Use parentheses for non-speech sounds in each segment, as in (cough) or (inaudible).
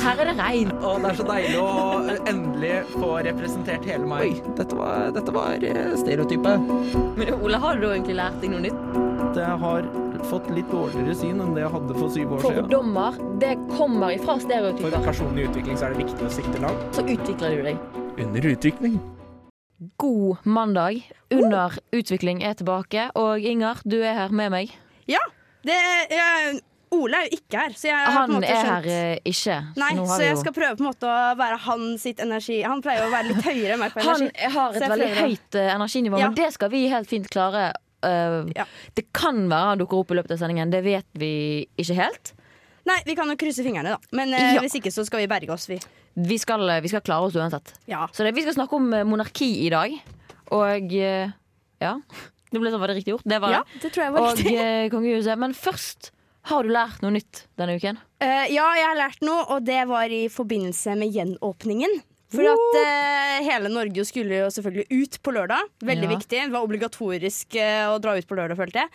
Her er det regn. Og det er så deilig å eh, endelig få representert hele meg. Oi, dette var, dette var eh, stereotypet. Men Ole, har du egentlig lært deg noe nytt? Jeg har fått litt dårligere syn enn det jeg hadde for syv år siden. Fordommer, det kommer ifra stereotyper. For personlig utvikling så er det viktig å sikte langt. Så utvikler du deg. Under utvikling. God mandag. Under utvikling er tilbake. Og Inger, du er her med meg. Ja, det, jeg, Ole er jo ikke her, så jeg har på en Han er skjønt her eh, ikke. Nei, så jeg jo- skal prøve på en måte å være han sitt energi Han pleier å være litt høyere enn meg på Han har et veldig prøver høyt uh, energinivå, Ja. men det skal vi helt fint klare. Uh, Ja. Det kan være han dukker opp i løpet av sendingen, det vet vi ikke helt. Nei, vi kan jo krysse fingrene, da. Men Ja. hvis ikke, så skal vi berge oss, vi. Vi skal, vi skal klare oss uansett. Ja. Så det, vi skal snakke om monarki i dag. Og ja. (laughs) Det ble sånn, var det riktig gjort? Det var ja, det. det tror jeg var Og riktig. eh, kongehuset. Men først, har du lært noe nytt denne uken? Uh, ja, jeg har lært noe, og det var i forbindelse med gjenåpningen. For at uh, hele Norge skulle jo selvfølgelig ut på lørdag. Veldig Ja. viktig. Det var obligatorisk uh, å dra ut på lørdag, følte jeg.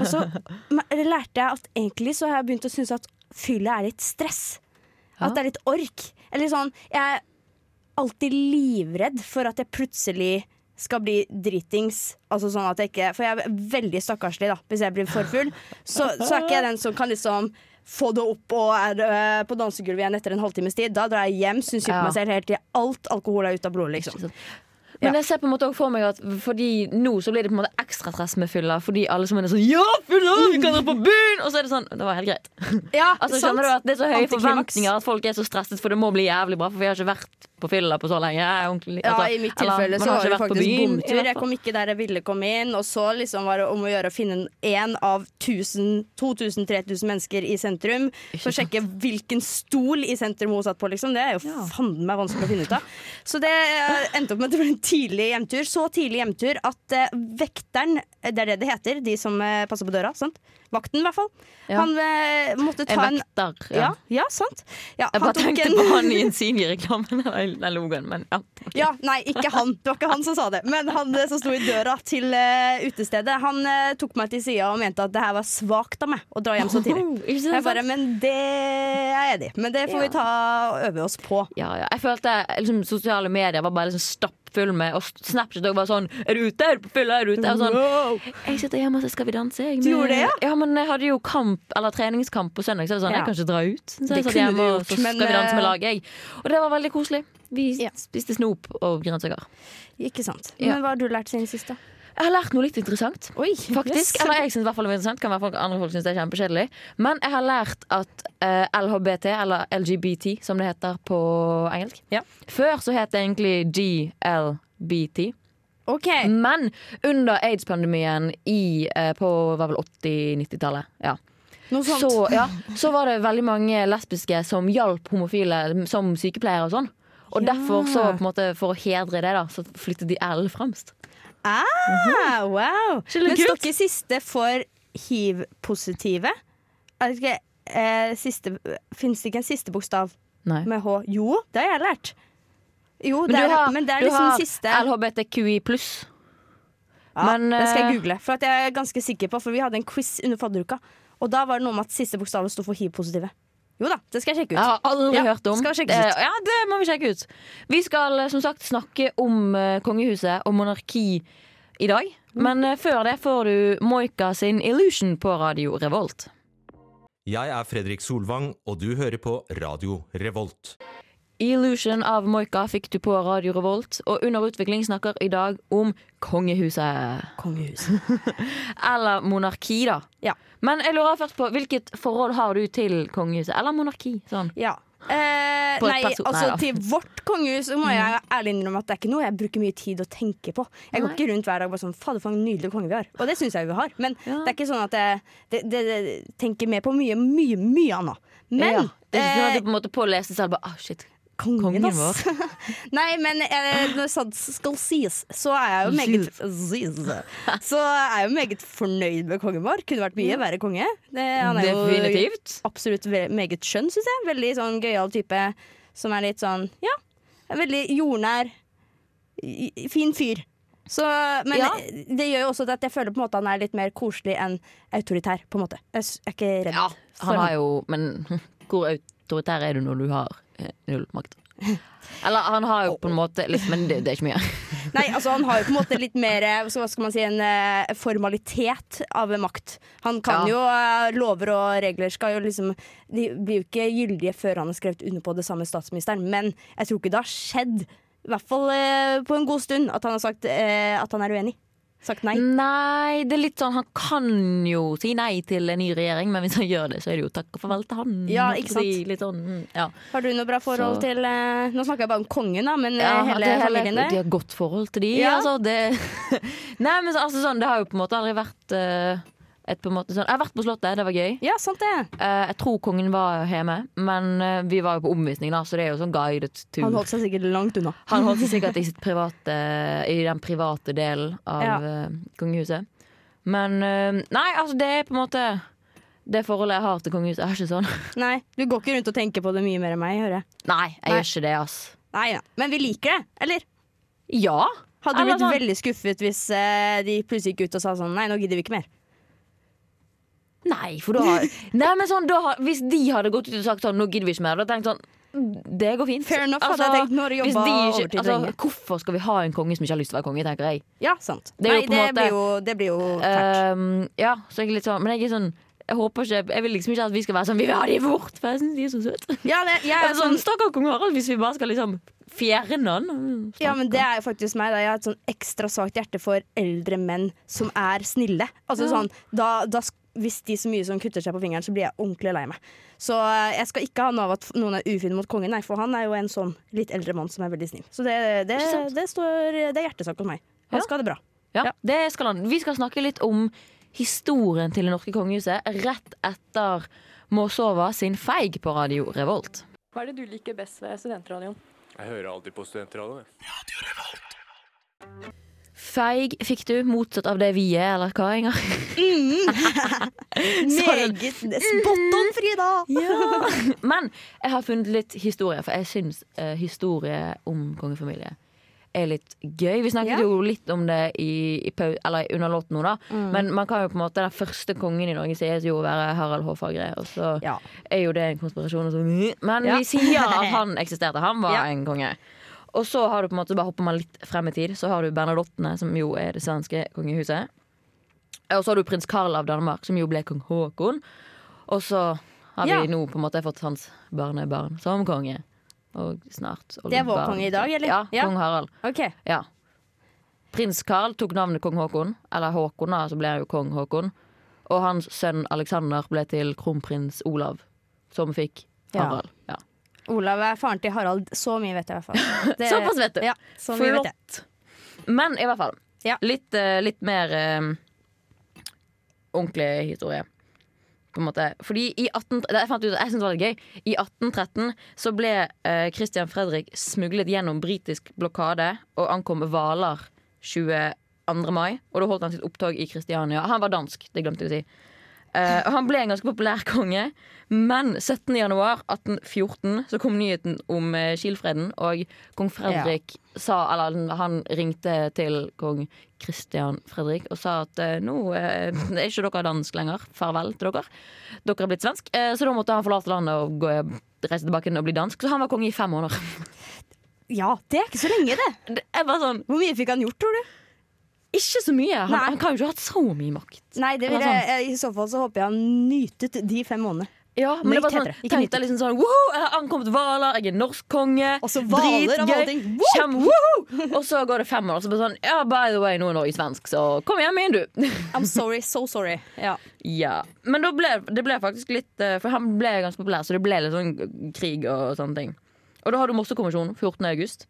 Og så (laughs) lærte jeg at egentlig så har jeg begynt å synes at fylla er litt stress. At det er litt ork. Eller sånn Jeg er alltid livredd for at jeg plutselig skal bli dritings. Altså sånn at jeg ikke For jeg er veldig stakkarslig da hvis jeg blir for full. Så, så er ikke jeg den som kan liksom få det opp og er øh, på dansegulvet igjen etter en halvtimes tid. Da drar jeg hjem, syns synd Ja. på meg selv helt til alt alkohol er ute av blodet, liksom. Men jeg ser på en måte også for meg at Fordi nå så blir det på en måte ekstra stress med fylla. Fordi alle som er sånn Ja, fylla! Vi kan dra på byen! Og så er det sånn Det var helt greit. Ja, Altså sant? skjønner du at Det er så høye forventninger at folk er så stresset, for det må bli jævlig bra. For vi har ikke vært på fylla på så lenge. Ordentlig- Ja, altså, I mitt tilfelle så har det faktisk byen, bomtur. Jeg kom ikke der jeg ville komme inn, og så liksom var det om å gjøre å finne én av 2000-3000 mennesker i sentrum. Så sjekke hvilken stol i sentrum hun satt på, liksom. Det er jo Ja. fanden meg vanskelig å finne ut av. Så det eh, endte opp med at det ble en tidlig hjemtur. Så tidlig hjemtur at eh, vekteren, det er det det heter, de som eh, passer på døra, sant? Vakten, i hvert fall. Ja. Han eh, måtte ta en vekter. ja. Ja. ja, sant. Ja, Jeg bare tenkte en- på han i Insignia-reklamen. Den logoen, men ja. Ja, nei, ikke han. Det var ikke han som sa det. Men han eh, som sto i døra til uh, utestedet, han uh, tok meg til sida og mente at det her var svakt av meg å dra hjem så tidlig. Oh. Jeg bare, men det er jeg enig i. Men det får vi ta og øve oss på. Ja, ja. Jeg følte liksom, sosiale medier var bare liksom stappfull med Og Snapchat også var sånn Er du ute? Er du på fylla? Er du ute? Var sånn, jeg sitter hjemme og sier Skal vi danse. Jeg, Du gjorde det, ja? Ja, men jeg hadde jo kamp Eller treningskamp på søndag, så jeg var sånn, Ja. jeg kan ikke dra ut. Så Det jeg satt hjemme og så men, skal vi danse med eh, laget, jeg. Og det var veldig koselig. Vi Ja. spiste snop og grønnsaker. Ikke sant. Men hva har du lært siden sist, da? Jeg har lært noe litt interessant. Oi, Faktisk, yes. eller jeg synes i hvert fall det var interessant Kan være folk, andre folk synes det er kjempekjedelig Men jeg har lært at uh, LHBT Eller LGBT som det heter på engelsk Ja. Før så het det egentlig GLBT Okay. Men under AIDS-pandemien i, eh, På var vel 80-90-tallet Ja så, ja, så var det veldig mange lesbiske som hjalp homofile som sykepleiere og sånn. Og Ja. derfor, så, måte, for å hedre det, da, så flyttet de L fremst. Ah, wow. Men står ikke siste for hiv-positive? Er det ikke eh, siste Fins det ikke en siste bokstav Nei. med H? Jo, det har jeg lært. Jo, Men det er, har, men det er liksom har siste LHBTQI pluss. Ja, Men, det skal jeg eh, google, for jeg er ganske sikker på For vi hadde en quiz under fadderuka, og da var det noe med at siste bokstav sto for hiv-positive. Jo da, det skal jeg sjekke ut. Jeg har aldri Ja, hørt om. skal sjekkes. Eh, Ja, det må vi sjekke ut. Vi skal eh, som sagt snakke om uh, kongehuset og monarki i dag. Mm. Men uh, før det får du Moika sin Illusion på Radio Revolt. Jeg er Fredrik Solvang, og du hører på Radio Revolt. Illusion av Moika fikk du på Radio Revolt, og Under utvikling snakker i dag om kongehuset. Kongehuset. (laughs) Eller monarki, da. Ja. Men jeg lurer først på hvilket forhold har du til kongehuset? Eller monarki? Sånn. Ja. Eh, nei, altså nei. Til vårt kongehus så må jeg ærlig innrømme at det er ikke noe jeg bruker mye tid å tenke på. Jeg går Nei. ikke rundt hver dag bare sånn Fader, for en nydelig konge vi har. Og det syns jeg vi har. Men Ja. det er ikke sånn at jeg det, det, det, tenker mer på mye, mye, mye annet. Men ja. Det er ikke sånn at eh, du på en måte påleser selv bare ah, shit. Kongen, kongen ass. (laughs) Nei, men eh, når sant skal sies, så er jeg jo meget. (laughs) (laughs) Så er jeg jo meget fornøyd med kongen vår. Kunne vært mye verre konge. Det, han er jo Definitivt. absolutt meget skjønn, syns jeg. Veldig sånn gøyal type som er litt sånn ja, veldig jordnær, fin fyr. Så, men Ja. det gjør jo også at jeg føler på en måte han er litt mer koselig enn autoritær. på en måte Jeg er ikke redd Ja, han har jo Men hvor autoritær er du når du har null makt. Eller han har jo på en måte litt, men det, det er ikke mye. (laughs) Nei, altså han har jo på en måte litt mer eh, hva skal man si, en eh, formalitet av makt. Han kan Ja. jo eh, Lover og regler skal jo liksom De blir jo ikke gyldige før han har skrevet under på det samme statsministeren, men jeg tror ikke det har skjedd, i hvert fall på en god stund, at han har sagt at han er uenig. Sagt nei. Nei, det er litt sånn han kan jo si nei til en ny regjering, men hvis han gjør det, så er det jo takk og farvel til han. Ja, ikke sant? Si, sånn, mm, ja. Har du noe bra forhold Så- til eh, Nå snakker jeg bare om kongen, da, men Ja, eh, hele familien der? De har godt forhold til de, Ja. altså. Det, (laughs) nei, men altså, sånn, det har jo på en måte aldri vært eh, et på en måte sånn Jeg har vært på Slottet, det var gøy. Ja, sant det. Eh, jeg tror kongen var hjemme, men eh, vi var jo på omvisning, da, så det er jo sånn guided tour. Han holdt seg sikkert langt unna. Han holdt seg sikkert i, (laughs) sitt private, i den private delen av Ja. eh, kongehuset. Men eh, nei, altså det er på en måte det forholdet jeg har til kongehuset, er ikke sånn. (laughs) Nei, du går ikke rundt og tenker på det mye mer enn meg, hører jeg. Nei, jeg Nei. gjør ikke det, ass. Nei, ja. Men vi liker det, eller? Ja. Hadde du Eller blitt sånn- veldig skuffet hvis eh, de plutselig gikk ut og sa sånn Nei, nå gidder vi ikke mer. Nei, for da har (laughs) Nei, men sånn, da har, Hvis de hadde gått ut og sagt sånn, nå gidder vi ikke mer, da tenkt sånn det går fint. Fair enough, hadde jeg tenkt. Nå har jobba overtid altså, lenge. Hvorfor skal vi ha en konge som ikke har lyst til å være konge, tenker jeg. Ja, sant. Det Nei, det, måte- blir jo, det blir jo fælt. Um, ja, så jeg er litt sånn Men jeg er sånn jeg håper ikke Jeg vil liksom ikke at vi skal være sånn Vi vil ha de bort, for jeg synes de er så søte. ja, det, jeg Jeg er er sånn, sånn, Stakkar kong Harald, hvis vi bare skal liksom fjerne han. Ja, men det er jo faktisk meg. Da. Jeg har et sånn ekstra svakt hjerte for eldre menn som er snille. Altså Ja. sånn, da, da, Hvis de så mye som kutter seg på fingeren, så blir jeg ordentlig lei meg. Så eh, jeg skal ikke ha noe av at noen er ufine mot kongen, nei, for han er jo en sånn litt eldre mann som er veldig snill. Så det, det, det, står, det er hjertesak hos meg. Han Ja. skal ha det bra. Ja, Ja. det skal han. Vi skal snakke litt om historien til det norske kongehuset rett etter Måsova sin feig på Radio Revolt. Hva er det du liker best ved studentradioen? Jeg hører alltid på studentradioen. jeg. Feig fikk du, motsatt av det vi er, eller hva, Inger? (laughs) Meget spot on, Frida! Ja. (laughs) Men jeg har funnet litt historie, for jeg syns uh, historie om kongefamilie er litt gøy. Vi snakket Ja. jo litt om det i, i eller under låten nå, da. Men man kan jo på en måte den første kongen i Norge sies jo å være Harald Hårfagre. Og så Ja. er jo det en konspirasjon. Men Ja. vi sier at han (laughs) eksisterte. Han var Ja. en konge. Og så har du på en måte, bare hopper man litt frem i tid, så har du Bernadottene, som jo er det svenske kongehuset. Og så har du prins Karl av Danmark, som jo ble kong Haakon. Og så har Ja. vi nå på en måte fått hans barnebarn som konge. Og snart Det er vår konge i dag, eller? Ja, Ja. kong Harald. OK. Ja. Prins Karl tok navnet kong Haakon, eller Håkon, da, så ble han jo kong Håkon. Og hans sønn Alexander ble til kronprins Olav, som fikk. Harald. Olav er faren til Harald. Så mye vet jeg i hvert fall. (laughs) Det- Såpass vet du. Ja, så. Flott. Men i hvert fall. Ja. Litt, eh, litt mer eh, ordentlig historie. På en måte. Fordi i 18, det jeg fant ut, jeg synes det var litt gøy I 1813 så ble uh, Christian Fredrik smuglet gjennom britisk blokade og ankom Hvaler 22. mai. Og da holdt han sitt opptog i Kristiania. Han var dansk, det glemte jeg å si. Eh, og han ble en ganske populær konge, men 17. januar 1814 så kom nyheten om uh, Kielfreden, og kong Fredrik sa Eller han ringte til kong Christian Fredrik og sa at uh, nå eh, er ikke dere dansk lenger. Farvel til dere. Dere er blitt svensk. Eh, så da måtte han forlate landet og gå, reise tilbake og bli dansk. Så han var konge i fem måneder. Ja, det er ikke så lenge, det. (laughs) Det sånn Hvor mye fikk han gjort, tror du? Ikke så mye. Han, han kan jo ikke ha hatt så mye makt. Nei, det vil Eller sånn. jeg, I så fall så håper jeg han nytet de fem månedene. Ja, men det Nytt var sånn, heter det, ikke Tenk liksom sånn Woho, jeg har ankommet Hvaler, jeg er norsk konge. Og så hvaler av alle ting. Kjem! Og så går det fem år, og så bare sånn Ja, by the way, nå er Norge svensk, så kom hjem igjen, du. (laughs) I'm sorry, so sorry. Ja. ja. Men ble, det ble faktisk litt eh, For han ble ganske populær, så det ble litt sånn krig og sånne ting. Og da har du Mossekommisjonen 14. august.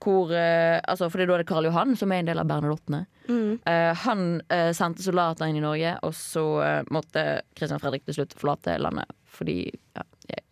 Hvor, eh, altså, for det er da det er Karl Johan som er en del av Bernadottene. Mm. Uh, han uh, sendte soldater inn i Norge, og så uh, måtte Kristian Fredrik til slutt forlate landet fordi ja,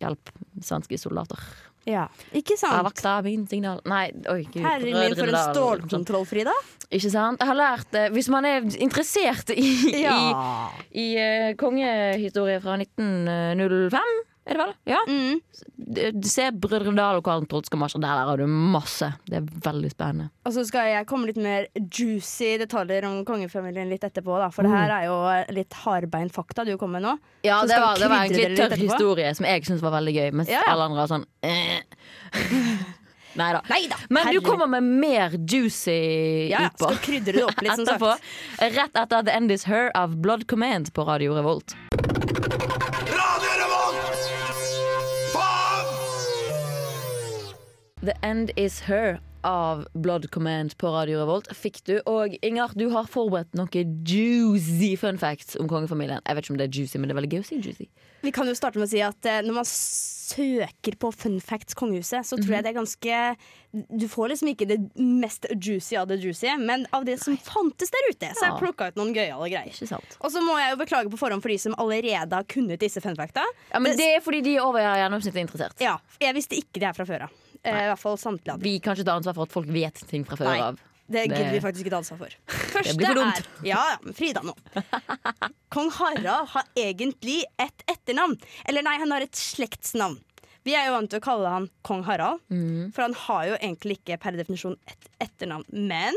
hjelp svenske soldater. ja. Ikke sant? vakta min signal Nei, oi gud. Herre min, for en stålkontroll, Frida. Ikke sant? Jeg har lært det. Hvis man er interessert i, Ja. i, i eh, kongehistorie fra 1905, er det vel? Ja. Mm. Se Brødrendal og Karl 12. skal. Der har du masse. Det er veldig spennende. Og så skal jeg komme litt mer juicy detaljer om kongefamilien litt etterpå. Da. For det Mm. her er jo litt hardbeint fakta du kommer med nå. Ja, det var, det var egentlig tørr historie som jeg syntes var veldig gøy, mens Ja, alle andre var sånn eh. (laughs) Nei da. Men du kommer med mer juicy Ja, ja, yper skal krydre det opp litt, som (laughs) etterpå. sagt. Rett etter The End Is Her av Blood Command på Radio Revolt. The End Is Her av Blood Command på Radio Revolt fikk du. Og Inger, du har forberedt noen juicy fun facts om kongefamilien. Jeg vet ikke om det er juicy, men det er veldig gøy å si juicy. Vi kan jo starte med å si at eh, når man søker på fun facts kongehuset, så tror jeg det er ganske Du får liksom ikke det mest juicy av det juicy, men av det som fantes der ute, så har jeg plukka ut noen gøyale greier. Og så må jeg jo beklage på forhånd for de som allerede har kunnet disse fun facta. Ja, men Det er fordi de er over gjennomsnittet interessert. Ja, jeg visste ikke det her fra før av. Eh, I hvert fall samtlige av dem. Vi kan ikke ta ansvar for at folk vet ting fra før Nei. av. Det Det- gidder vi faktisk ikke ta ansvar for. (laughs) Første blir for dumt. er Ja, ja, Frida nå. (laughs) Kong Harald har egentlig et etternavn. Eller nei, han har et slektsnavn. Vi er jo vant til å kalle han kong Harald, Mm. for han har jo egentlig ikke per definisjon et etternavn. Men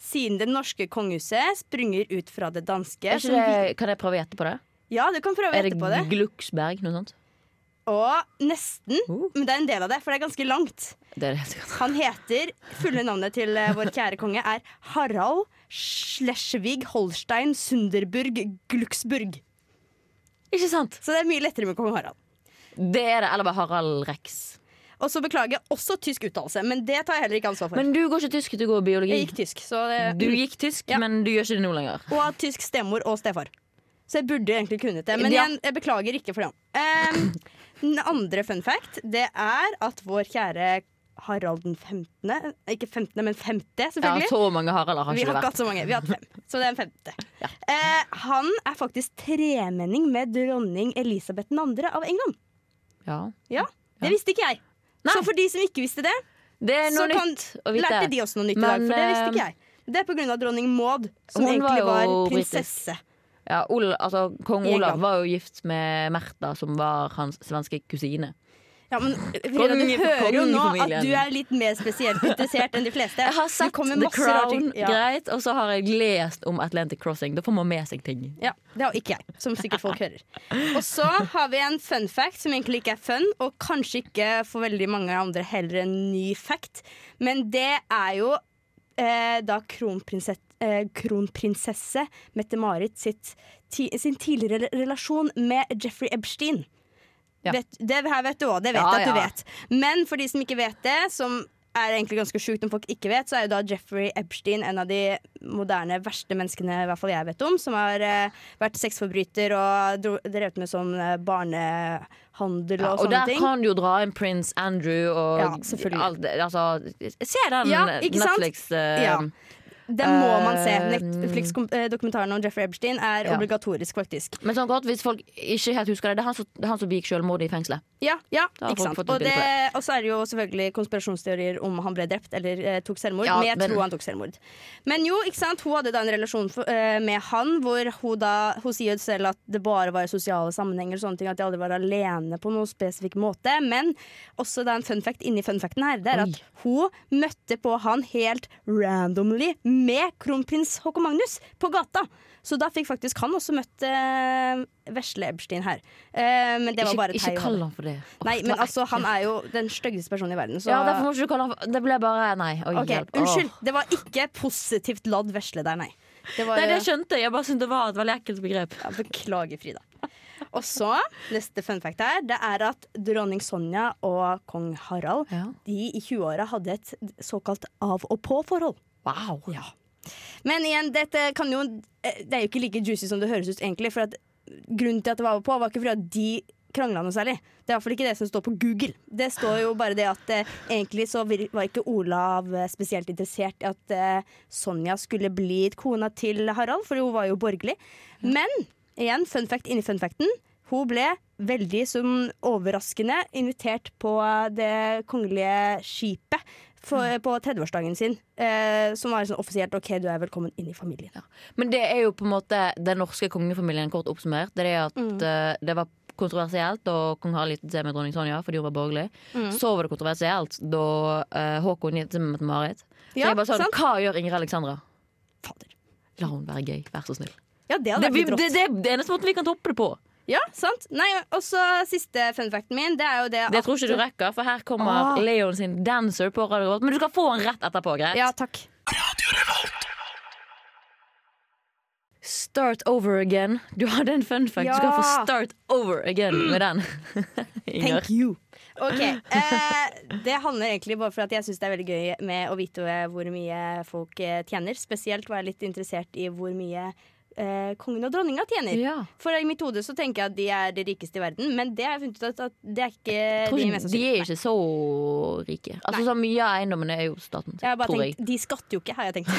siden det norske kongehuset sprunger ut fra det danske Er det, kan jeg prøve å gjette på det? Ja, du kan prøve å Er det gjette på det. Glucksberg? Noe sånt? Og nesten, uh. men det er en del av det, for det er ganske langt. Det er. Han heter, fulle navnet til eh, vår kjære konge er Harald Schleswig Holstein Sunderburg Glucksburg. Ikke sant? Så det er mye lettere med kong Harald. Det er det. Eller bare Harald Rex. Og så beklager jeg også tysk uttalelse, men det tar jeg heller ikke ansvar for. Men du går ikke tysk, du går biologi. jeg gikk tysk, så det, Du gikk tysk, Ja. men du gjør ikke det nå lenger. Og har tysk stemor og stefar. Så jeg burde egentlig kunnet det. Men Ja. igjen, jeg beklager ikke for det. Um, den andre fun fact det er at vår kjære Harald den 15. Ikke 15., men 50., Ja, så mange Haralder har Vi ikke har ikke hatt så mange. Vi har hatt fem. Så det er en femte. (laughs) Eh, han er faktisk tremenning med dronning Elisabeth 2. av England. Ja. Ja, Det visste ikke jeg. Nei. Så for de som ikke visste det, Det er så kan, å vite. lærte de også noe nytt i dag. For det visste ikke eh, jeg. Det er på grunn av dronning Maud, som egentlig var egentlig prinsesse. var britisk. Ja, Ol, altså, Kong Olav var jo gift med Märtha, som var hans svenske kusine. Ja, men (laughs) Frida, du hører jo nå at du er litt mer spesielt interessert enn de fleste. Jeg har sett The. Crown, Ja. greit, og så har jeg lest om Atlantic Crossing. Da får man med seg ting. Ja, Det har ikke jeg, som sikkert folk hører. (laughs) Og så har vi en fun fact som egentlig ikke er fun, og kanskje ikke for veldig mange andre heller en ny fact. Men det er jo eh, da kronprinsesse, eh, kronprinsesse Mette-Marit sitt, ti, sin tidligere relasjon med Jeffrey Epstein. Ja. Vet, det her vet du òg, det vet Ja, jeg at du ja. vet. Men for de som ikke vet det, som er egentlig ganske sjukt om folk ikke vet, så er jo da Jeffrey Epstein en av de moderne verste menneskene i hvert fall jeg vet om, som har eh, vært sexforbryter og drevet med sånn eh, barnehandel Ja, og, og der kan du jo dra inn Prince Andrew og Ja, selvfølgelig. alt. Altså, se den Ja, ikke sant? Netflix eh, Ja. Den må man se. Eh, Netflix-dokumentaren om Jeffrey Epstein er Ja. obligatorisk, faktisk. Men sånn godt, hvis folk ikke helt husker det, det er han som, det er han som begikk selvmord i fengselet. Ja, ja ikke sant. Og, det, og så er det jo selvfølgelig konspirasjonsteorier om han ble drept eller eh, tok selvmord. Ja, men jeg men- tror han tok selvmord. Men jo, ikke sant, hun hadde da en relasjon for, eh, med han hvor hun da Hun sier selv at det bare var i sosiale sammenhenger, og sånne ting, at de aldri var alene på noen spesifikk måte. Men også da en fun fact inni fun facten her, det er Oi. at hun møtte på han helt randomly med kronprins Håkon Magnus på gata. Så da fikk faktisk han også møtt eh, vesle Epstein her. Eh, men det var ikke bare ikke ikke kall han for det. Åh, Nei, men altså, han er jo den styggeste personen i verden. Så Ja, derfor må ikke du kalle han for Det ble bare Nei. Oi, okay, hjelp. Åh. Unnskyld. Det var ikke positivt ladd vesle der, nei. Det var, Nei, det skjønte jeg. Jeg bare syntes det var et veldig ekkelt begrep. ja, beklager, Frida. Og så, neste fun fact her, det er at dronning Sonja og kong Harald Ja. De i 20-åra hadde et såkalt av og på-forhold. Men igjen, dette kan jo eh, Det er jo ikke like juicy som det høres ut, egentlig. For at grunnen til at det var på, var ikke fordi at de krangla noe særlig. Det er i hvert fall ikke det som står på Google. Det står jo bare det at eh, egentlig så var ikke Olav eh, spesielt interessert i at eh, Sonja skulle bli kona til Harald, for hun var jo borgerlig. Men igjen, fun fact inni fun facten. Hun ble veldig som overraskende invitert på det kongelige skipet for, på 30-årsdagen sin. Eh, som var sånn offisielt OK, du er velkommen inn i familien. Men det er jo på en måte den norske kongefamilien kort oppsummert. Det er at Mm. uh, det var kontroversielt da kong Harald giftet seg med dronning Sonja fordi hun var borgerlig. Mm. Så var det kontroversielt da uh, Håkon giftet seg med Mette-Marit. Så Ja, jeg bare sånn. Hva gjør Ingrid Alexandra? Fader. La hun være gøy, vær så snill. Ja, det Det, vi, det, det, det er eneste måten vi kan toppe det på. Ja, sant? Nei, og så siste fun facten min, det er jo det Det at tror ikke du rekker, for her kommer Ah. Leon sin dancer på Radio Revolt. Men du skal få den rett etterpå, greit? Ja, takk. Start over again. Du hadde en fun fact. Du skal få start over again med den. (clears throat) Thank you. Ok, eh, Det handler egentlig bare for at jeg syns det er veldig gøy med å vite hvor mye folk eh, tjener. Spesielt var jeg litt interessert i hvor mye eh, kongen og dronninga tjener. Ja. For i mitt hode så tenker jeg at de er de rikeste i verden, men det har jeg funnet ut at, at det er ikke de mest sannsynlige. de er ikke så rike. Altså Nei. så Mye av eiendommene er jo staten. Jeg har bare tror tenkt, jeg. De skatter jo ikke, har jeg tenkt.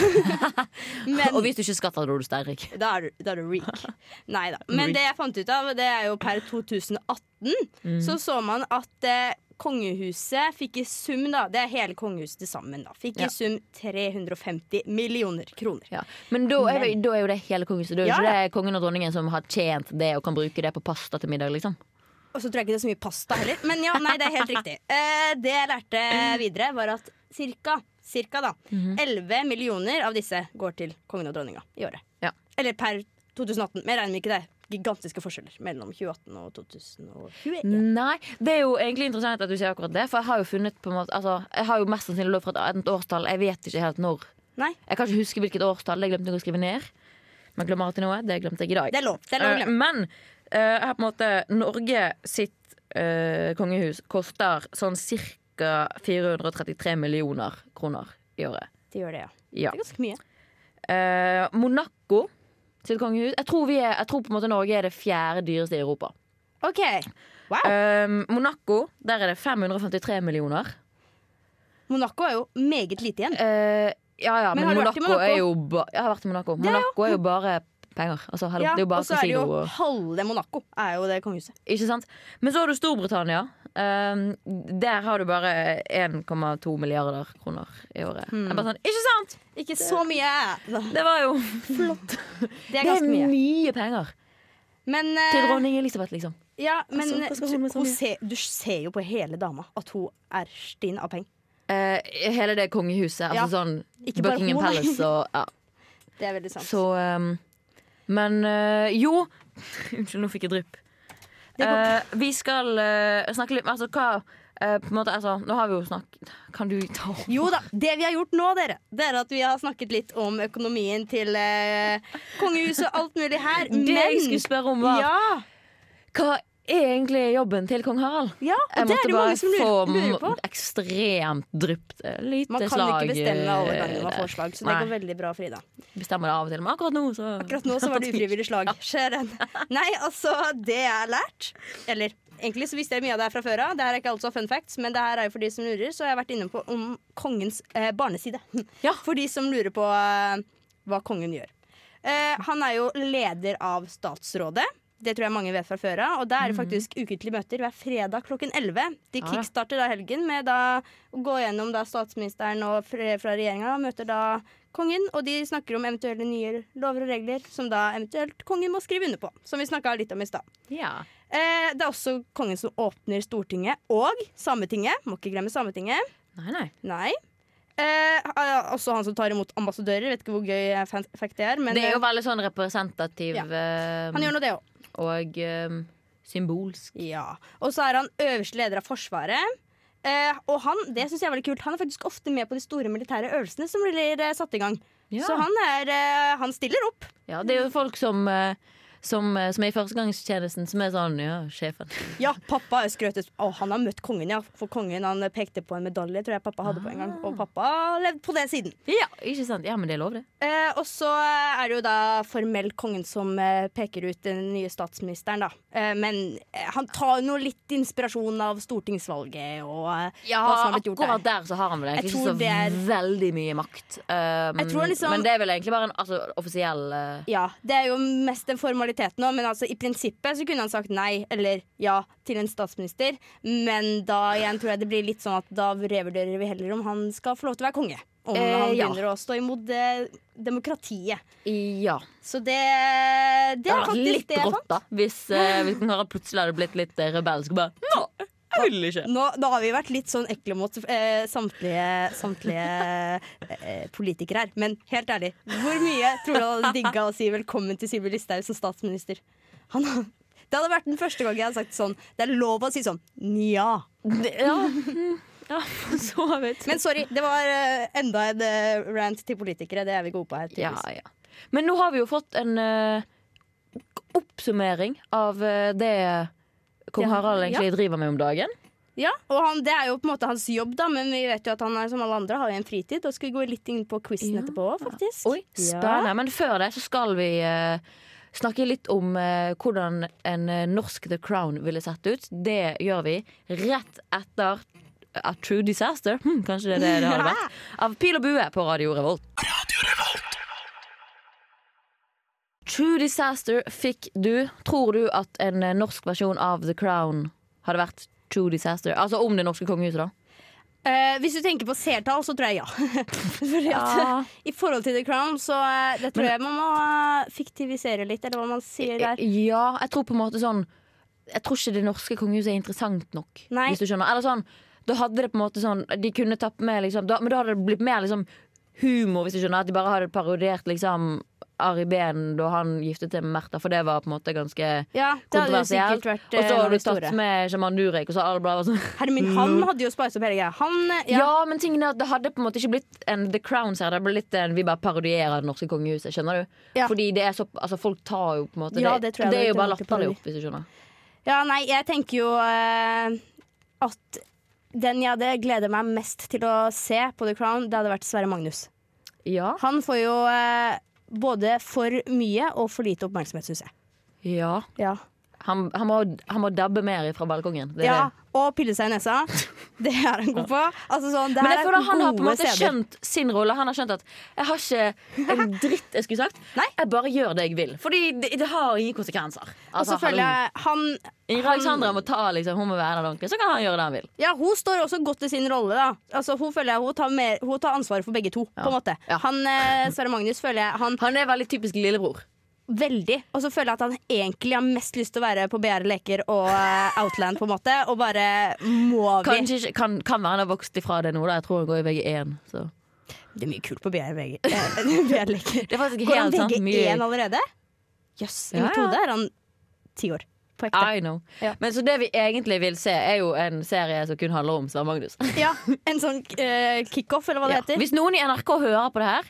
(laughs) men Og hvis du ikke skatter, da er du steinrik. (laughs) da er du, da er du rik. (laughs) Nei da. Men det jeg fant ut av, det er jo per 2018, så så man at eh, kongehuset fikk i sum, da, det er hele kongehuset til sammen, da, fikk Ja. i sum 350 millioner kroner. Ja. Men da er, Men da er jo det hele kongehuset. Da er jo ikke det kongen og dronningen som har tjent det og kan bruke det på pasta til middag, liksom. Og så tror jeg ikke det er så mye pasta heller. Men ja, nei, det er helt riktig. (laughs) Eh, det jeg lærte videre, var at cirka, cirka da, 11 millioner av disse går til kongen og dronninga i året. Ja. Eller per 2018. Men jeg regner ikke det. Gigantiske forskjeller mellom 2018 og 2021. Nei, Det er jo egentlig interessant at du sier akkurat det. For jeg har jo funnet på en måte Altså, jeg har jo mest sannsynlig lov for et årstall. Jeg vet ikke helt når. Nei, Jeg kan ikke huske hvilket årstall. Det glemte jeg å skrive ned. Men glemmer alltid noe. Det glemte jeg i dag. det er lov. Det er lov Eh. Men eh, jeg har på en måte Norge sitt uh, kongehus koster sånn ca. 433 millioner kroner i året. De gjør det, ja. Ja. Det er ganske mye. Monaco sitt kongehus jeg tror, vi er, jeg tror på en måte Norge er det fjerde dyreste i Europa. OK. Wow. um, Monaco, der er det 553 millioner. Monaco er jo meget lite igjen. Uh, ja ja, Men men, Monaco, Monaco? er jo ba Jeg har vært i Monaco. er jo- Monaco er jo bare penger. Altså, hallo, Ja, det er jo bare og så er det jo halve Monaco er jo det kongehuset. Ikke sant? Men så har du Storbritannia. Um, der har du bare 1,2 milliarder kroner i året. Mm. Jeg bare sånn, ikke sant? Ikke så mye. Det var jo (laughs) Det er Det er mye. mye penger Men, uh, til dronning Elisabeth, liksom. ja, men Altså, mye? ser, du ser jo på hele dama at hun er stinn av penger. Uh, hele det kongehuset. Ja. Altså sånn Ikke bare Buckingham hun. Palace og ja. (laughs) Det er veldig sant. Så um, Men uh, jo (laughs) Unnskyld, nå fikk jeg drypp. Eh, vi skal eh, snakke litt Altså hva eh, på en måte, altså, Nå har vi jo snakket Kan du ta opp? Jo da, det vi har gjort nå, dere, det er at vi har snakket litt om økonomien til eh, kongehuset og alt mulig her. Det jeg skulle spørre om, var ja, hva er egentlig jobben til kong Harald? ja, Jeg og det er det bare mange som lurer, lurer på. ekstremt drypt eh, lite Man kan slag. ikke bestemme alle ganger gangene man får slag, så det Nei, går veldig bra, Frida. Bestemmer det av og til, men akkurat nå så Akkurat nå så var det (laughs) ufrivillig slag. Den. (laughs) Nei, altså, det jeg har lært Eller egentlig så visste jeg mye av det her fra før av. Det her er ikke altså fun facts, men det her er jo for de som lurer. Så jeg har vært inne på om kongens eh, barneside. (laughs) Ja. For de som lurer på eh, hva kongen gjør. Eh, han er jo leder av Statsrådet. Det tror jeg mange vet fra før av. Og da er det faktisk ukentlige møter hver fredag klokken 11. De kickstarter da helgen med da å gå gjennom da statsministeren og fra regjeringa møter da kongen, og de snakker om eventuelle nye lover og regler som da eventuelt kongen må skrive under på. Som vi snakka litt om i stad. Ja. Eh, det er også kongen som åpner Stortinget og Sametinget. Må ikke glemme Sametinget. Nei, nei. Nei. Eh, ah, også han som tar imot ambassadører. Vet ikke hvor gøy eh, fact det er. Men Det er jo eh, veldig sånn representativ Ja. eh, han gjør nå det òg. Og um, symbolsk. Ja. Og så er han øverste leder av Forsvaret. Eh, og han det synes jeg er veldig kult Han er faktisk ofte med på de store militære øvelsene som blir eh, satt i gang. Ja. Så han, er, eh, han stiller opp. Ja, det er jo folk som, eh, som, eh, som er i førstegangstjenesten, som er sånn Ja, sjefen. Ja, pappa er skrøtet. Å, han har møtt kongen, ja. For kongen han pekte på en medalje, tror jeg pappa hadde på en gang. Og pappa levde på den siden. Ja, ikke sant? Ja, men det er lov, det. Eh, og så er det jo da formelt kongen som eh, peker ut den nye statsministeren, da. Eh, men eh, han tar jo litt inspirasjon av stortingsvalget og Ja, hva som har blitt gjort akkurat der. der så har han vel egentlig ikke så er- veldig mye makt. Um, liksom- Men det er vel egentlig bare en altså, offisiell uh... Ja, det er jo mest en formalitet nå, men altså i prinsippet så kunne han sagt nei eller ja til en statsminister. Men da igjen tror jeg det blir litt sånn at da revurderer vi heller om han skal få lov til å være konge. Om Eh, han ja. begynner å stå imot det, demokratiet. Ja. Så det, det Det er ja, faktisk litt det jeg fant. da. Hvis, uh, hvis kong plutselig hadde blitt litt eh, rebelsk bare Nå, jeg vil ikke. Nå, nå har vi vært litt sånn ekle mot eh, samtlige, samtlige eh, politikere her. Men helt ærlig, hvor mye tror du han hadde digga å si velkommen til Sylvi Listhaug som statsminister? Han, Det hadde vært den første gang jeg hadde sagt sånn. Det er lov å si sånn nja. Ja, (laughs) ja så vidt. Men sorry, det var eh, enda en eh, rant til politikere. Det er vi gode på her. Ja, ja. Men nå har vi jo fått en uh, oppsummering av eh, det kong Harald egentlig driver med om dagen. Ja, og han, Det er jo på en måte hans jobb, da, men vi vet jo at han er som alle andre har jo en fritid. Og skal vi gå litt inn på quizen Ja. etterpå òg, faktisk. Oi, spennende. Men før det så skal vi uh, snakke litt om uh, hvordan en uh, norsk The Crown ville sett ut. Det gjør vi rett etter A True Disaster, hm, kanskje det er det det hadde (laughs) vært, av Pil og bue på Radio Revolt. Radio Revolt. True Disaster fikk du. Tror du at en eh, norsk versjon av The Crown hadde vært True Disaster? Altså om det norske kongehuset, da. Eh, hvis du tenker på seertall, så tror jeg ja. (laughs) Fordi at Ja. I forhold til The Crown, så eh, det tror jeg man må eh, fiktivisere litt, eller hva man sier der. Ja, jeg tror på en måte sånn Jeg tror ikke det norske kongehuset er interessant nok. Nei. Hvis du skjønner Eller sånn Da hadde det på en måte sånn De kunne tatt med liksom da, Men da hadde det blitt mer liksom humor, hvis du skjønner. At de bare hadde parodiert liksom Ari Behn da han giftet seg med Märtha, for det var på en måte ganske Ja, kontroversielt. vært Og eh, så har du tatt med Sjaman Durek, og så alle bare var sånn Hermin, han hadde jo spice opp hele greia. Han, eh, ja. ja. men tingen er at det hadde på en måte ikke blitt en The Crowns her. Det hadde blitt en Vi bare parodierer det norske kongehuset. Skjønner du? Ja. Fordi det er så Altså folk tar jo på en måte Ja, det, det det er jo bare latterlig opp, hvis du skjønner. ja, nei, jeg tenker jo uh, at den jeg hadde gleder meg mest til å se på The Crown, det hadde vært Sverre Magnus. Ja. Han får jo eh, både for mye og for lite oppmerksomhet, syns jeg. Ja. Ja. Han, han, må, han må dabbe mer fra balkongen. Det ja, det. og pille seg i nesa. (laughs) Det er han god på. Altså, sånn, Men jeg er føler han har på en måte skjønt sin rolle. Han har skjønt at jeg har ikke en (laughs) dritt jeg skulle sagt. Nei. Jeg bare gjør det jeg vil. Fordi det, det har ingen konsekvenser. Og så Altså, føler selvfølgelig, jeg han, Alexandra må ta liksom, hun må være der ordentlig, så kan han gjøre det han vil. Ja, Hun står også godt i sin rolle. da Altså Hun føler jeg hun tar, mer, hun tar ansvaret for begge to. Ja. På en måte Ja. Han eh, Sverre Magnus føler jeg han Han er veldig typisk lillebror. Veldig. Og så føler jeg at han egentlig har mest lyst til å være på BR Leker og eh, Outland, på en måte. Og bare må vi Kanskje kan, kan være han har vokst ifra det nå. Da. Jeg tror han går i VG1. Så. Det er mye kult på veg- (laughs) eh, Begjære leker. Det er faktisk Går han helt sant. VG1 allerede? Jøss. I Ja, mitt ja. hode er han ti år. På ekte. I know. Ja. Men så det vi egentlig vil se, er jo en serie som kun handler om Sverre Magnus. Ja, En sånn eh, kickoff, eller hva det Ja. heter. Hvis noen i NRK hører på det her,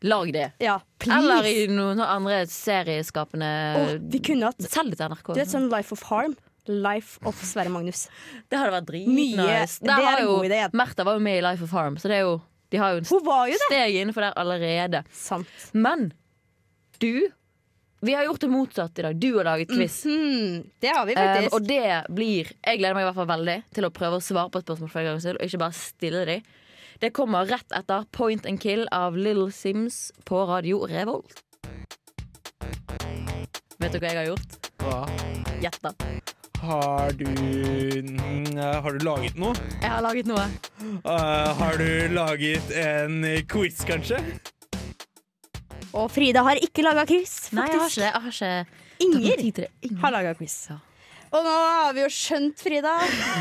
lag det. Ja. Eller i noen andre serieskapende oh, vi kunne hatt Selg det til NRK. Du vet sånn Life of Harm? Life of Sverre Magnus. Det hadde vært dritnice. det er en god idé. Märtha var jo med i Life of Harm, så det er jo, de har jo en jo steg innenfor der allerede. Sant. Men du Vi har gjort det motsatt i dag. Du har laget quiz. Hmm, det har vi Um, og det blir Jeg gleder meg i hvert fall veldig til å prøve å svare på et spørsmål flere ganger gangs og ikke bare stille de. Det kommer rett etter Point and Kill av Little Sims på Radio Revolt. Vet du hva jeg har gjort? Hva? Gjett, da. Har du Har du laget noe? Jeg har laget noe. Uh, har du laget en quiz, kanskje? Og Frida har ikke laga quiz, Nei, jeg har faktisk. ikke. Jeg har ikke. Inger. har laga quiz. Ja. Og nå har vi jo skjønt, Frida,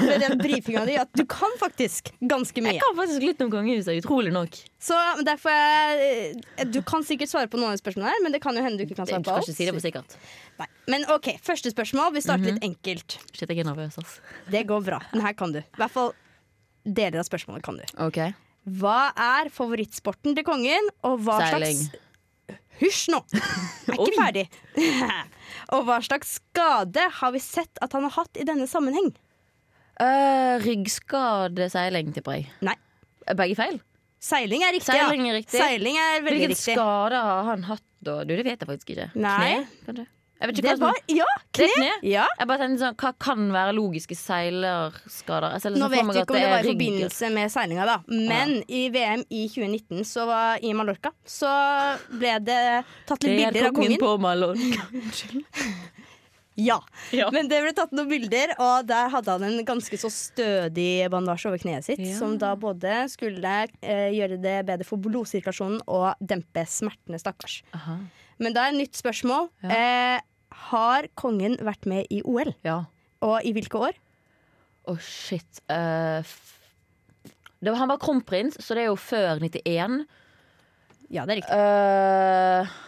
med den brifinga di, at du kan faktisk ganske mye. Jeg kan faktisk litt om kongehuset, utrolig nok. Så derfor jeg, Du kan sikkert svare på noen av spørsmålene her, men det kan jo hende du ikke kan svare på skal alt. ikke si det på sikkert. Nei. Men OK, første spørsmål. Vi starter Mhm. litt enkelt. Shit, jeg er nervøs, ass. Det går bra. Den her kan du. I hvert fall deler av spørsmålet kan du. OK. Hva er favorittsporten til kongen, og hva Seiling. slags Hysj nå! Jeg er ikke ferdig. (laughs) og hva slags skade har vi sett at han har hatt i denne sammenheng? Uh, Ryggskadeseiling, tipper jeg. Nei. Begge feil? Seiling er riktig, Seiling er riktig. ja. Seiling er veldig Hvilken riktig. skade har han hatt da? Du, det vet jeg faktisk ikke. Nei. Kne, kanskje? Det var Ja, Det kne! kne? Ja. Jeg bare tenkte sånn, Hva kan være logiske seilerskader? Liksom Nå vet vi ikke om det var i forbindelse med seilinga, da. Men i VM i 2019 så var, i Mallorca så ble det tatt litt Det er bilder av kongen kongen. på Mallorca. (laughs) Ja. Ja. Men det ble tatt noen bilder, og der hadde han en ganske så stødig bandasje over kneet sitt. Ja. Som da både skulle eh, gjøre det bedre for blodsirkulasjonen og dempe smertene, stakkars. Aha. Men da er et nytt spørsmål. Ja. Eh, har kongen vært med i OL? Ja. Og i hvilke år? Å, shit. Uh, var, han var kronprins, så det er jo før 91. Ja, det er riktig. Uh,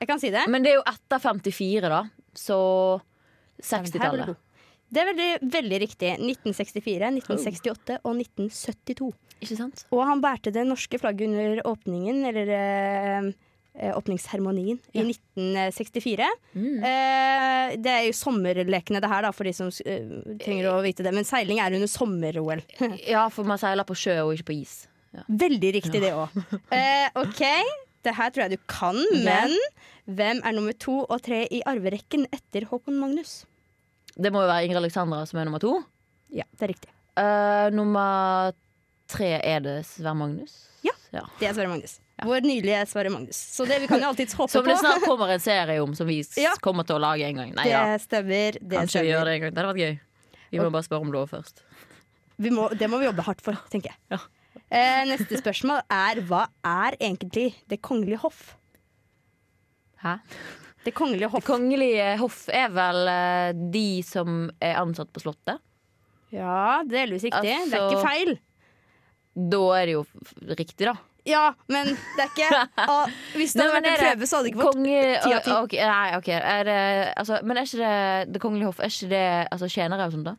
Jeg kan si det. men det er jo etter 54, da. Så Her var du 60-tallet. Det er veldig, veldig riktig. 1964, 1968 og 1972. Ikke sant? Og han bærte det norske flagget under åpningen, eller eh, åpningsseremonien, Ja. i 1964. Mm. Eh, det er jo sommerlekene det her, da, for de som eh, trenger å vite det. Men seiling er under sommer-OL. (laughs) Ja, for man seiler på sjø og ikke på is. Veldig riktig, det òg. Eh, OK, det her tror jeg du kan, men hvem er nummer to og tre i arverekken etter Håkon Magnus? Det må jo være Ingrid Alexandra som er nummer to. Ja, det er riktig. Uh, nummer tre er det Sverre Magnus. Ja. Det er Sverre Magnus. Vår nylige Sverre Magnus. Så det vi kan jo alltids håpe Som det snart kommer en serie om, som vi Ja. kommer til å lage en gang. Nei Det stemmer. Det kanskje vi gjør det en gang. Det hadde vært gøy. Vi må bare spørre om lov først. Vi må, det må vi jobbe hardt for, tenker jeg. Ja. Eh, neste spørsmål er hva er egentlig Det kongelige hoff? Hæ? Det kongelige hoff. Det kongelige hoff er vel eh, de som er ansatt på Slottet. Ja, delvis riktig. det er Altså- ikke feil. Da er det jo riktig, da. Ja, men det er ikke (laughs) ah, Hvis det hadde vært en prøve, så hadde det ikke fått ti av ti. nei, ok. Er det, altså, men er ikke det Det kongelige hoff Er ikke det altså, tjenere og sånt, da?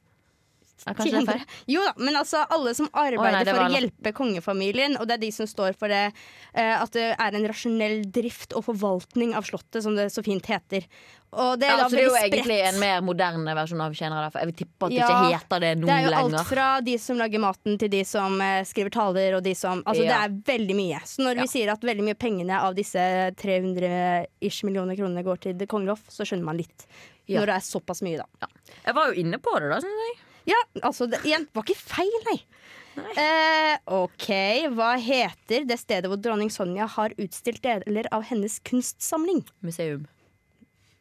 Kanskje? Jo da, men altså alle som arbeider oh, nei, for å hjelpe kongefamilien, og det er de som står for det eh, at det er en rasjonell drift og forvaltning av Slottet, som det så fint heter. Og det er Ja, altså, det er jo egentlig en mer moderne versjon av tjenere. Jeg vil tippe at det Ja, ikke heter det nå Det er jo alt fra de som lager maten, til de som eh, skriver taler, og de som Altså, Ja. det er veldig mye. Så når vi sier at veldig mye pengene av disse 300-ish millioner kronene går til Det kongelige hoff, så skjønner man litt. Når det er såpass mye, da. Jeg var jo inne på det, da. syns jeg. Ja, altså, det, igjen, var ikke feil, nei. Eh, OK, hva heter det stedet hvor dronning Sonja har utstilt deler av hennes kunstsamling? Museum.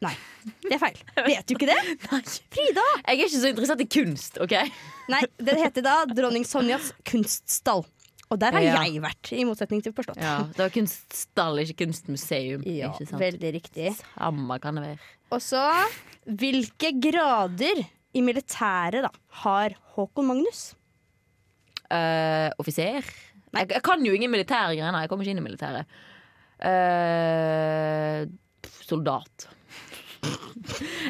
Nei, det er feil. Vet du ikke det? (laughs) Nei. Frida! Jeg er ikke så interessert i kunst, OK? Nei, det heter da Dronning Sonjas kunststall. Og der har Ja. jeg vært, i motsetning til forstått. Ja, det var kunststall, ikke kunstmuseum. Ja, ikke veldig riktig. Samme kan det være. Og så, hvilke grader i militæret da har Håkon Magnus? Uh, offiser? Jeg, jeg kan jo ingen militære greier. Jeg kommer ikke inn i militæret. Uh, soldat.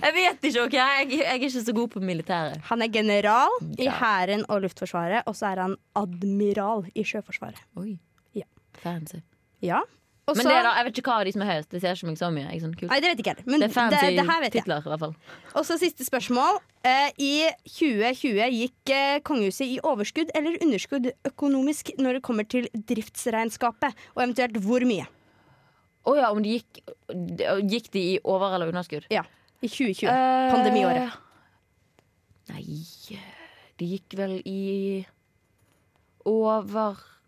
jeg vet ikke, OK? Jeg, jeg er ikke så god på militæret. Han er general i. Hæren og Luftforsvaret, og så er han admiral i Sjøforsvaret. Oi. Ja. Fancy. Ja. Og Men det da, jeg vet ikke hva av de som er høyest. Det ser ikke meg så mye. Jeg, sånn. Nei, det vet ikke jeg heller. Men det det, er fancy det, her vet jeg. titler, i hvert fall. Og så siste spørsmål. Eh, I 2020 gikk eh, kongehuset i overskudd eller underskudd økonomisk når det kommer til driftsregnskapet, og eventuelt hvor mye? Å ja, om de gikk Gikk de i over- eller underskudd? Ja, i 2020. Eh, Pandemiåret. Nei De gikk vel i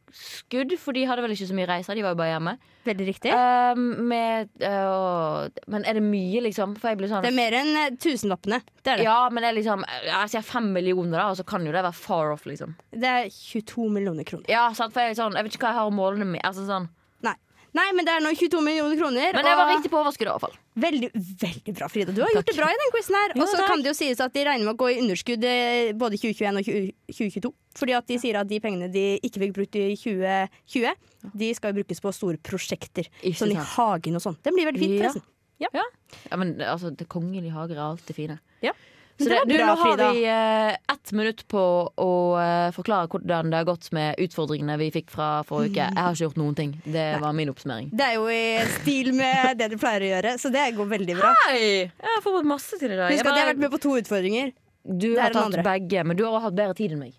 overskudd, for de hadde vel ikke så mye reiser. De var jo bare hjemme. Veldig riktig. Uh, med, uh, men er det mye, liksom? For jeg blir sånn Det er mer enn eh, tusenlappene. Det er det. Ja, men det er liksom Jeg sier fem millioner, da, og så kan jo det være far off, liksom. Det er 22 millioner kroner. Ja, sant, for jeg, sånn, jeg vet ikke hva jeg har å måle det med. Altså, sånn. Nei. Nei, men det er nå 22 millioner kroner. Men jeg var riktig på overskudd, i hvert fall. Veldig, veldig bra, Frida. Du har gjort det bra i den quizen her. Og så kan det jo sies at de regner med å gå i underskudd eh, både 2021 og 2022. Fordi at de sier at de pengene de ikke fikk brukt i 2020, de skal jo brukes på store prosjekter. Ikke sånn i hagen og sånn. Den blir veldig fint, Ja. forresten. Ja, men altså, det kongelige hager er alltid fine. Ja. Så det, det du, bra, nå har Frida. vi eh, ett minutt på å eh, forklare hvordan det har gått med utfordringene vi fikk fra forrige uke. Jeg har ikke gjort noen ting. Det var min oppsummering. Det er jo i stil med det du pleier å gjøre, så det går veldig bra. Hei! Jeg har fått masse til i dag. Husk at jeg har vært med på to utfordringer. Du har tatt andre. begge, men du har hatt bedre tid enn meg.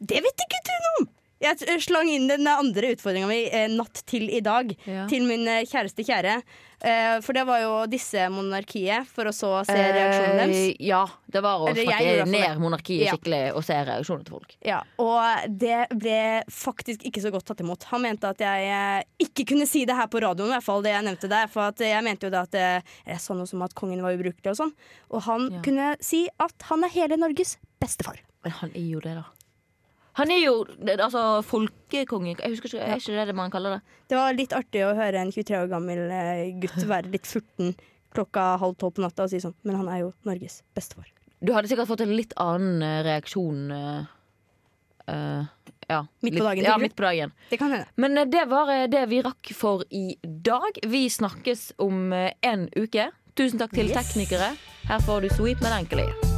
Det vet ikke du noe om! Jeg slang inn den andre utfordringa mi eh, natt til i dag. Ja. Til min eh, kjæreste kjære. Eh, for det var jo disse monarkiet, for å så se reaksjonen deres. Eh, ja, det var å snakke ned monarkiet Ja. skikkelig og se reaksjonene til folk. Ja, og det ble faktisk ikke så godt tatt imot. Han mente at jeg eh, ikke kunne si det her på radioen, i hvert fall det jeg nevnte der. For at jeg mente jo da at eh, jeg sa noe som at kongen var ubrukelig og sånn. Og han Ja. kunne si at han er hele Norges bestefar. Men han er jo det, da. Han er jo altså folkekonge. Jeg husker ikke, Er ikke det det man kaller det? Det var litt artig å høre en 23 år gammel eh, gutt være litt furten klokka halv tolv på natta og si sånn, men han er jo Norges bestefar. Du hadde sikkert fått en litt annen eh, reaksjon Uh, ja, Midt på litt- dagen, Ja, midt på dagen. Det kan hende. Men det var det vi rakk for i dag. Vi snakkes om en uke. Tusen takk til Yes. teknikere Her får du Sweet Melancholy.